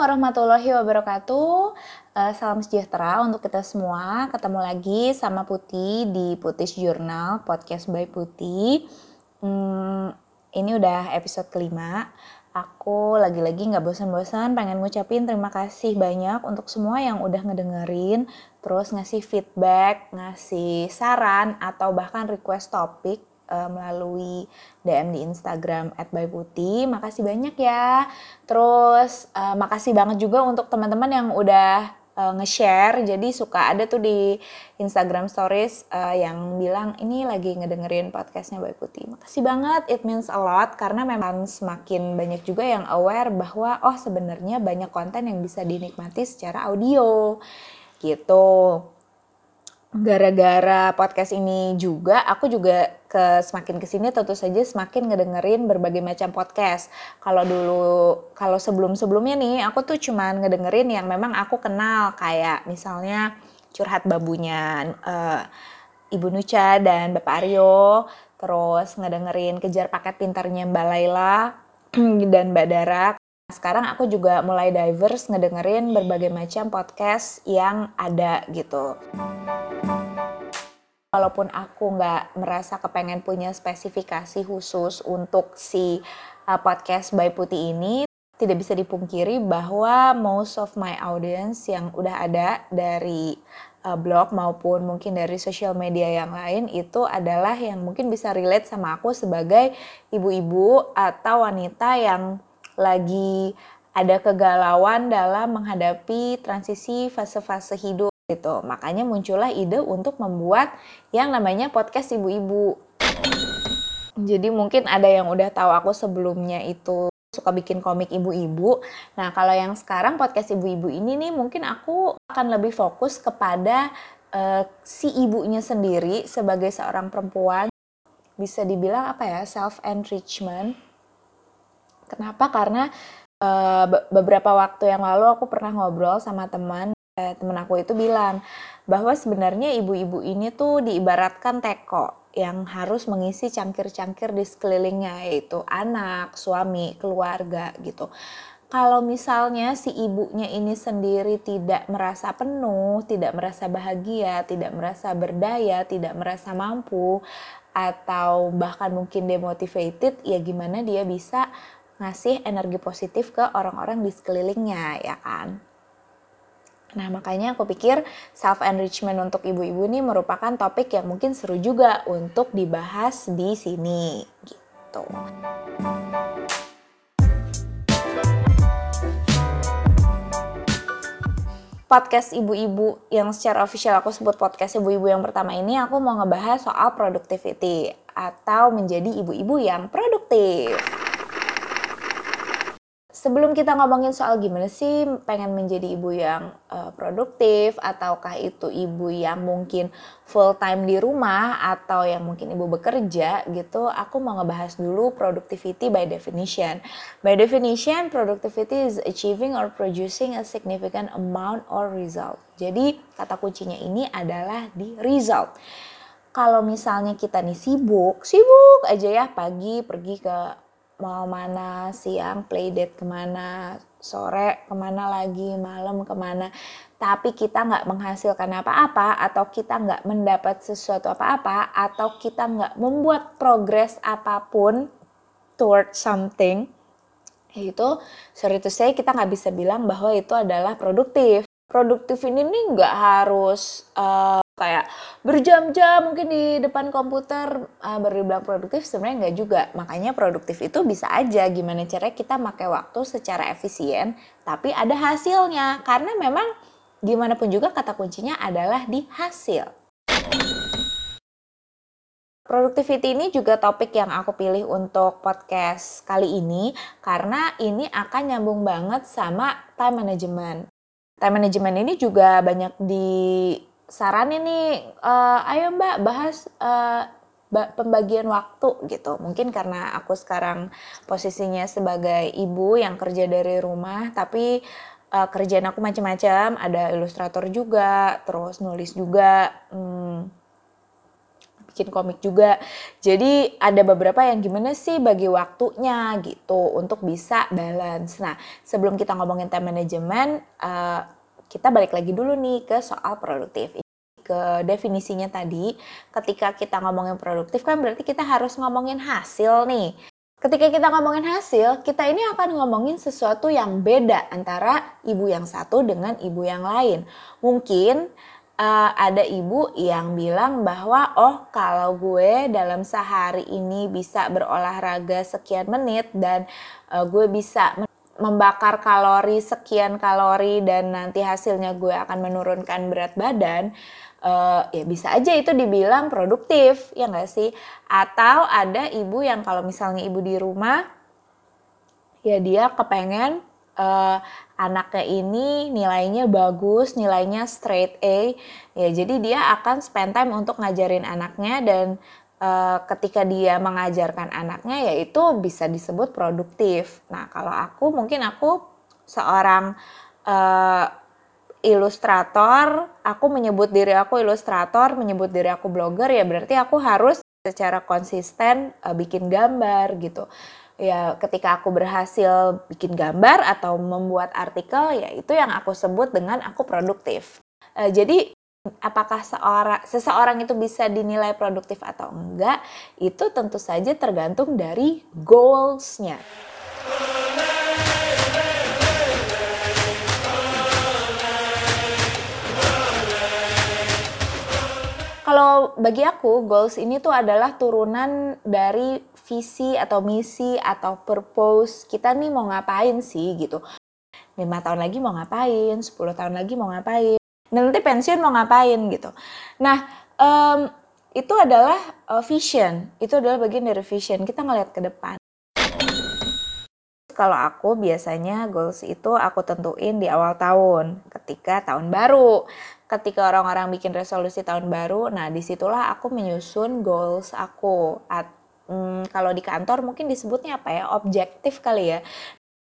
warahmatullahi wabarakatuh. Uh, salam sejahtera untuk kita semua. Ketemu lagi sama Putih di Putih Journal Podcast by Putih. Hmm, ini udah episode kelima. Aku lagi-lagi nggak bosan-bosan pengen ngucapin terima kasih banyak untuk semua yang udah ngedengerin, terus ngasih feedback, ngasih saran atau bahkan request topik uh, melalui DM di Instagram @byputi. Makasih banyak ya. Terus uh, makasih banget juga untuk teman-teman yang udah uh, nge-share. Jadi suka ada tuh di Instagram Stories uh, yang bilang ini lagi ngedengerin podcastnya By Putih. Makasih banget, it means a lot karena memang semakin banyak juga yang aware bahwa oh sebenarnya banyak konten yang bisa dinikmati secara audio gitu gara-gara podcast ini juga aku juga ke semakin ke sini tentu saja semakin ngedengerin berbagai macam podcast. Kalau dulu kalau sebelum-sebelumnya nih aku tuh cuman ngedengerin yang memang aku kenal kayak misalnya curhat babunya uh, Ibu Nucha dan Bapak Aryo, terus ngedengerin kejar paket pintarnya Mbak Laila dan Mbak Dara. Sekarang aku juga mulai diverse ngedengerin berbagai macam podcast yang ada gitu walaupun aku nggak merasa kepengen punya spesifikasi khusus untuk si uh, podcast by Putih ini, tidak bisa dipungkiri bahwa most of my audience yang udah ada dari uh, blog maupun mungkin dari sosial media yang lain itu adalah yang mungkin bisa relate sama aku sebagai ibu-ibu atau wanita yang lagi ada kegalauan dalam menghadapi transisi fase-fase hidup gitu. Makanya muncullah ide untuk membuat yang namanya podcast ibu-ibu. Jadi mungkin ada yang udah tahu aku sebelumnya itu suka bikin komik ibu-ibu. Nah, kalau yang sekarang podcast ibu-ibu ini nih mungkin aku akan lebih fokus kepada uh, si ibunya sendiri sebagai seorang perempuan bisa dibilang apa ya self enrichment. Kenapa? Karena uh, beberapa waktu yang lalu aku pernah ngobrol sama teman temen aku itu bilang bahwa sebenarnya ibu-ibu ini tuh diibaratkan teko yang harus mengisi cangkir-cangkir di sekelilingnya yaitu anak, suami, keluarga gitu. Kalau misalnya si ibunya ini sendiri tidak merasa penuh, tidak merasa bahagia, tidak merasa berdaya, tidak merasa mampu, atau bahkan mungkin demotivated, ya gimana dia bisa ngasih energi positif ke orang-orang di sekelilingnya, ya kan? Nah, makanya aku pikir self enrichment untuk ibu-ibu ini merupakan topik yang mungkin seru juga untuk dibahas di sini gitu. Podcast ibu-ibu yang secara official aku sebut podcast ibu-ibu yang pertama ini aku mau ngebahas soal productivity atau menjadi ibu-ibu yang produktif sebelum kita ngomongin soal gimana sih pengen menjadi ibu yang uh, produktif ataukah itu ibu yang mungkin full time di rumah atau yang mungkin ibu bekerja gitu, aku mau ngebahas dulu productivity by definition. By definition, productivity is achieving or producing a significant amount or result. Jadi kata kuncinya ini adalah di result kalau misalnya kita nih sibuk, sibuk aja ya pagi pergi ke mau mana, siang playdate ke mana, sore ke mana lagi, malam ke mana. Tapi kita nggak menghasilkan apa-apa atau kita nggak mendapat sesuatu apa-apa atau kita nggak membuat progres apa pun toward something, itu sorry to say kita nggak bisa bilang bahwa itu adalah produktif. Produktif ini nih nggak harus uh, kayak berjam-jam mungkin di depan komputer uh, baru dibilang produktif sebenarnya nggak juga. Makanya produktif itu bisa aja gimana caranya kita pakai waktu secara efisien tapi ada hasilnya. Karena memang gimana pun juga kata kuncinya adalah di hasil. Productivity ini juga topik yang aku pilih untuk podcast kali ini karena ini akan nyambung banget sama time management. Time management ini juga banyak di saranin nih, uh, ayo Mbak bahas uh, pembagian waktu gitu. Mungkin karena aku sekarang posisinya sebagai ibu yang kerja dari rumah, tapi uh, kerjaan aku macam-macam. Ada ilustrator juga, terus nulis juga. Hmm, bikin komik juga. Jadi ada beberapa yang gimana sih bagi waktunya gitu untuk bisa balance. Nah sebelum kita ngomongin time management, uh, kita balik lagi dulu nih ke soal produktif ke definisinya tadi, ketika kita ngomongin produktif kan berarti kita harus ngomongin hasil nih. Ketika kita ngomongin hasil, kita ini akan ngomongin sesuatu yang beda antara ibu yang satu dengan ibu yang lain. Mungkin uh, ada ibu yang bilang bahwa oh kalau gue dalam sehari ini bisa berolahraga sekian menit dan uh, gue bisa membakar kalori sekian kalori dan nanti hasilnya gue akan menurunkan berat badan uh, ya bisa aja itu dibilang produktif ya nggak sih? Atau ada ibu yang kalau misalnya ibu di rumah ya dia kepengen uh, anaknya ini nilainya bagus nilainya straight A ya jadi dia akan spend time untuk ngajarin anaknya dan ketika dia mengajarkan anaknya ya itu bisa disebut produktif nah kalau aku mungkin aku seorang uh, ilustrator, aku menyebut diri aku ilustrator, menyebut diri aku blogger ya berarti aku harus secara konsisten uh, bikin gambar gitu. Ya ketika aku berhasil bikin gambar atau membuat artikel ya itu yang aku sebut dengan aku produktif. Jadi apakah seorang seseorang itu bisa dinilai produktif atau enggak itu tentu saja tergantung dari goalsnya. Kalau bagi aku goals ini tuh adalah turunan dari visi atau misi atau purpose kita nih mau ngapain sih gitu. lima tahun lagi mau ngapain, 10 tahun lagi mau ngapain, nanti pensiun mau ngapain gitu. Nah, um, itu adalah uh, vision, itu adalah bagian dari vision. Kita ngeliat ke depan. Kalau aku biasanya goals itu aku tentuin di awal tahun, ketika tahun baru ketika orang-orang bikin resolusi tahun baru, nah di situlah aku menyusun goals aku. At, hmm, kalau di kantor mungkin disebutnya apa ya, objektif kali ya.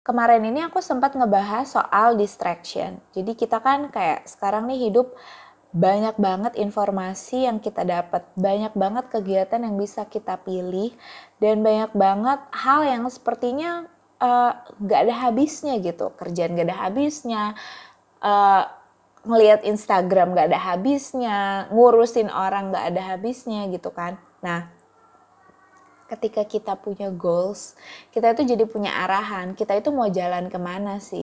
Kemarin ini aku sempat ngebahas soal distraction. Jadi kita kan kayak sekarang nih hidup banyak banget informasi yang kita dapat, banyak banget kegiatan yang bisa kita pilih, dan banyak banget hal yang sepertinya uh, gak ada habisnya gitu, kerjaan gak ada habisnya, uh, ngelihat Instagram gak ada habisnya, ngurusin orang gak ada habisnya gitu kan. Nah, ketika kita punya goals, kita itu jadi punya arahan, kita itu mau jalan ke mana sih.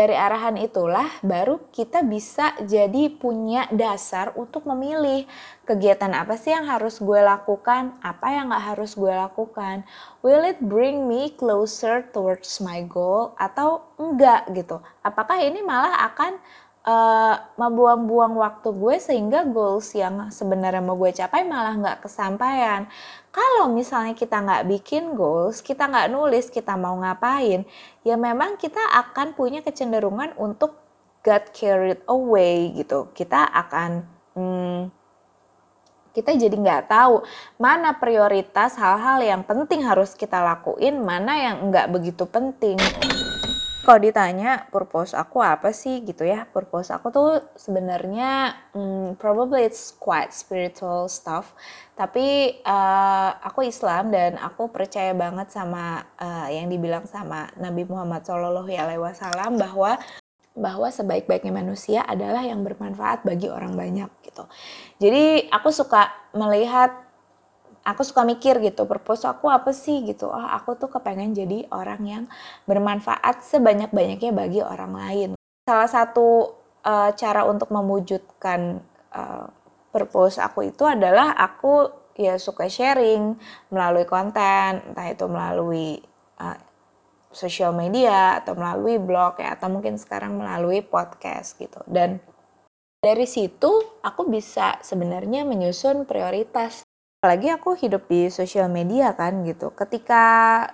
Dari arahan itulah baru kita bisa jadi punya dasar untuk memilih kegiatan apa sih yang harus gue lakukan, apa yang gak harus gue lakukan. Will it bring me closer towards my goal atau enggak gitu. Apakah ini malah akan uh, membuang-buang waktu gue sehingga goals yang sebenarnya mau gue capai malah nggak kesampaian. Kalau misalnya kita nggak bikin goals, kita nggak nulis kita mau ngapain, ya memang kita akan punya kecenderungan untuk get carried away gitu. Kita akan hmm, kita jadi nggak tahu mana prioritas hal-hal yang penting harus kita lakuin, mana yang nggak begitu penting kalau ditanya purpose aku apa sih gitu ya purpose aku tuh sebenarnya hmm, probably it's quite spiritual stuff tapi uh, aku Islam dan aku percaya banget sama uh, yang dibilang sama Nabi Muhammad Shallallahu Alaihi Wasallam bahwa bahwa sebaik-baiknya manusia adalah yang bermanfaat bagi orang banyak gitu. Jadi aku suka melihat aku suka mikir gitu purpose aku apa sih? gitu. Oh aku tuh kepengen jadi orang yang bermanfaat sebanyak-banyaknya bagi orang lain. Salah satu uh, cara untuk mewujudkan uh, purpose aku itu adalah aku ya suka sharing melalui konten entah itu melalui uh, sosial media atau melalui blog ya atau mungkin sekarang melalui podcast gitu. Dan dari situ aku bisa sebenarnya menyusun prioritas apalagi aku hidup di sosial media kan gitu. Ketika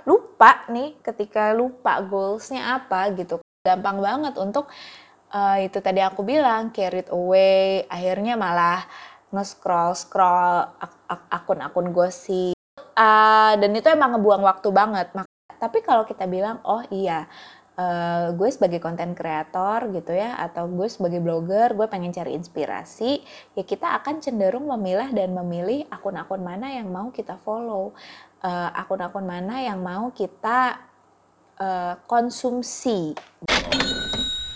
lupa nih ketika lupa goalsnya apa gitu. Gampang banget untuk uh, itu tadi aku bilang carried away. Akhirnya malah nge-scroll scroll akun-akun gosip. Uh, dan itu emang ngebuang waktu banget. Tapi kalau kita bilang oh iya uh, gue sebagai konten kreator gitu ya atau gue sebagai blogger gue pengen cari inspirasi ya kita akan cenderung memilah dan memilih akun-akun mana yang mau kita follow uh, akun-akun mana yang mau kita uh, konsumsi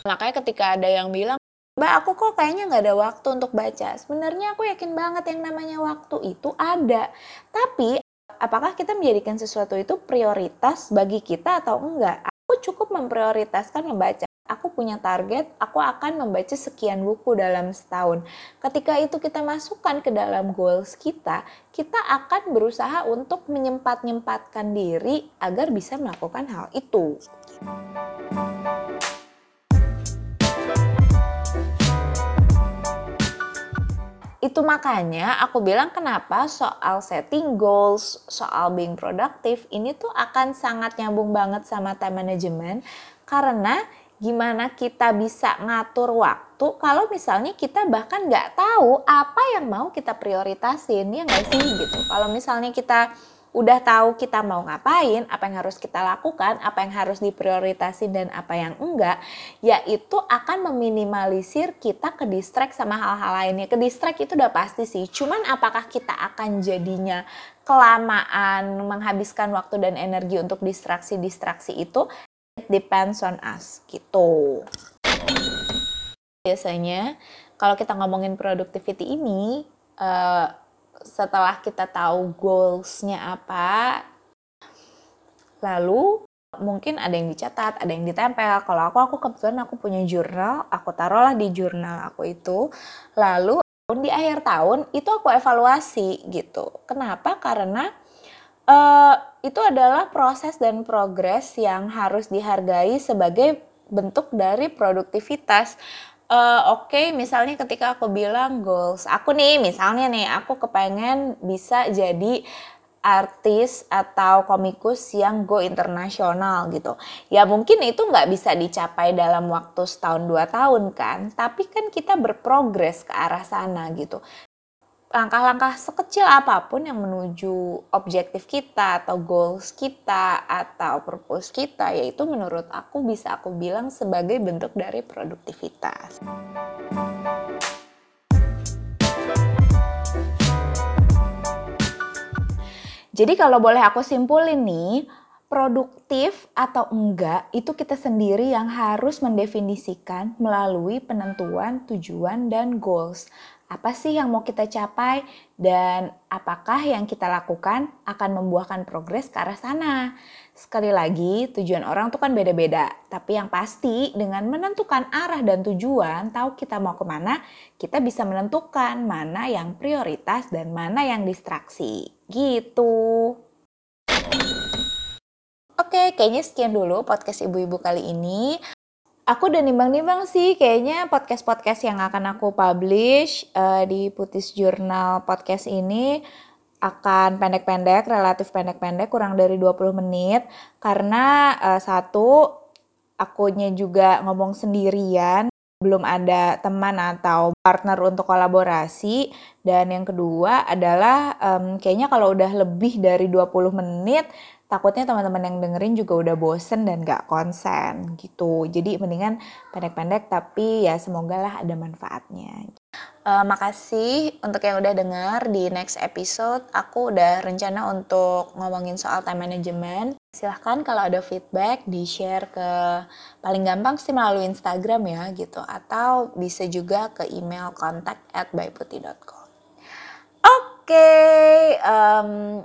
makanya ketika ada yang bilang Mbak, aku kok kayaknya nggak ada waktu untuk baca. Sebenarnya aku yakin banget yang namanya waktu itu ada. Tapi, apakah kita menjadikan sesuatu itu prioritas bagi kita atau enggak? Aku cukup memprioritaskan membaca. Aku punya target, aku akan membaca sekian buku dalam setahun. Ketika itu kita masukkan ke dalam goals kita, kita akan berusaha untuk menyempat-nyempatkan diri agar bisa melakukan hal itu. Itu makanya aku bilang kenapa soal setting goals, soal being productive ini tuh akan sangat nyambung banget sama time management. Karena gimana kita bisa ngatur waktu kalau misalnya kita bahkan nggak tahu apa yang mau kita prioritasin ya nggak sih gitu. Kalau misalnya kita udah tahu kita mau ngapain, apa yang harus kita lakukan, apa yang harus diprioritaskan dan apa yang enggak, yaitu akan meminimalisir kita ke distract sama hal-hal lainnya. Ke distract itu udah pasti sih, cuman apakah kita akan jadinya kelamaan menghabiskan waktu dan energi untuk distraksi-distraksi itu, it depends on us gitu. Biasanya kalau kita ngomongin productivity ini, uh, setelah kita tahu goalsnya apa, lalu mungkin ada yang dicatat, ada yang ditempel. Kalau aku, aku kebetulan aku punya jurnal, aku taruhlah di jurnal aku itu. Lalu di akhir tahun itu aku evaluasi gitu. Kenapa? Karena uh, itu adalah proses dan progres yang harus dihargai sebagai bentuk dari produktivitas uh, oke okay, misalnya ketika aku bilang goals aku nih misalnya nih aku kepengen bisa jadi artis atau komikus yang go internasional gitu. Ya mungkin itu nggak bisa dicapai dalam waktu setahun dua tahun kan, tapi kan kita berprogres ke arah sana gitu langkah-langkah sekecil apa pun yang menuju objektif kita atau goals kita atau purpose kita yaitu menurut aku bisa aku bilang sebagai bentuk dari produktivitas. Jadi kalau boleh aku simpulin nih, produktif atau enggak itu kita sendiri yang harus mendefinisikan melalui penentuan tujuan dan goals apa sih yang mau kita capai dan apakah yang kita lakukan akan membuahkan progres ke arah sana. Sekali lagi, tujuan orang tuh kan beda-beda, tapi yang pasti dengan menentukan arah dan tujuan, tahu kita mau ke mana, kita bisa menentukan mana yang prioritas dan mana yang distraksi. Gitu. Oke, kayaknya sekian dulu podcast ibu-ibu kali ini aku udah nimbang-nimbang sih kayaknya podcast-podcast yang akan aku publish uh, di Putis Jurnal podcast ini akan pendek-pendek, relatif pendek-pendek, kurang dari 20 menit. Karena uh, satu akunya juga ngomong sendirian, belum ada teman atau partner untuk kolaborasi. Dan yang kedua adalah um, kayaknya kalau udah lebih dari 20 menit takutnya teman-teman yang dengerin juga udah bosen dan gak konsen gitu. Jadi mendingan pendek-pendek tapi ya semoga lah ada manfaatnya. Uh, makasih untuk yang udah denger di next episode. Aku udah rencana untuk ngomongin soal time management. Silahkan kalau ada feedback di share ke paling gampang sih melalui Instagram ya gitu. Atau bisa juga ke email contact at byputih.com. Oke, okay, um,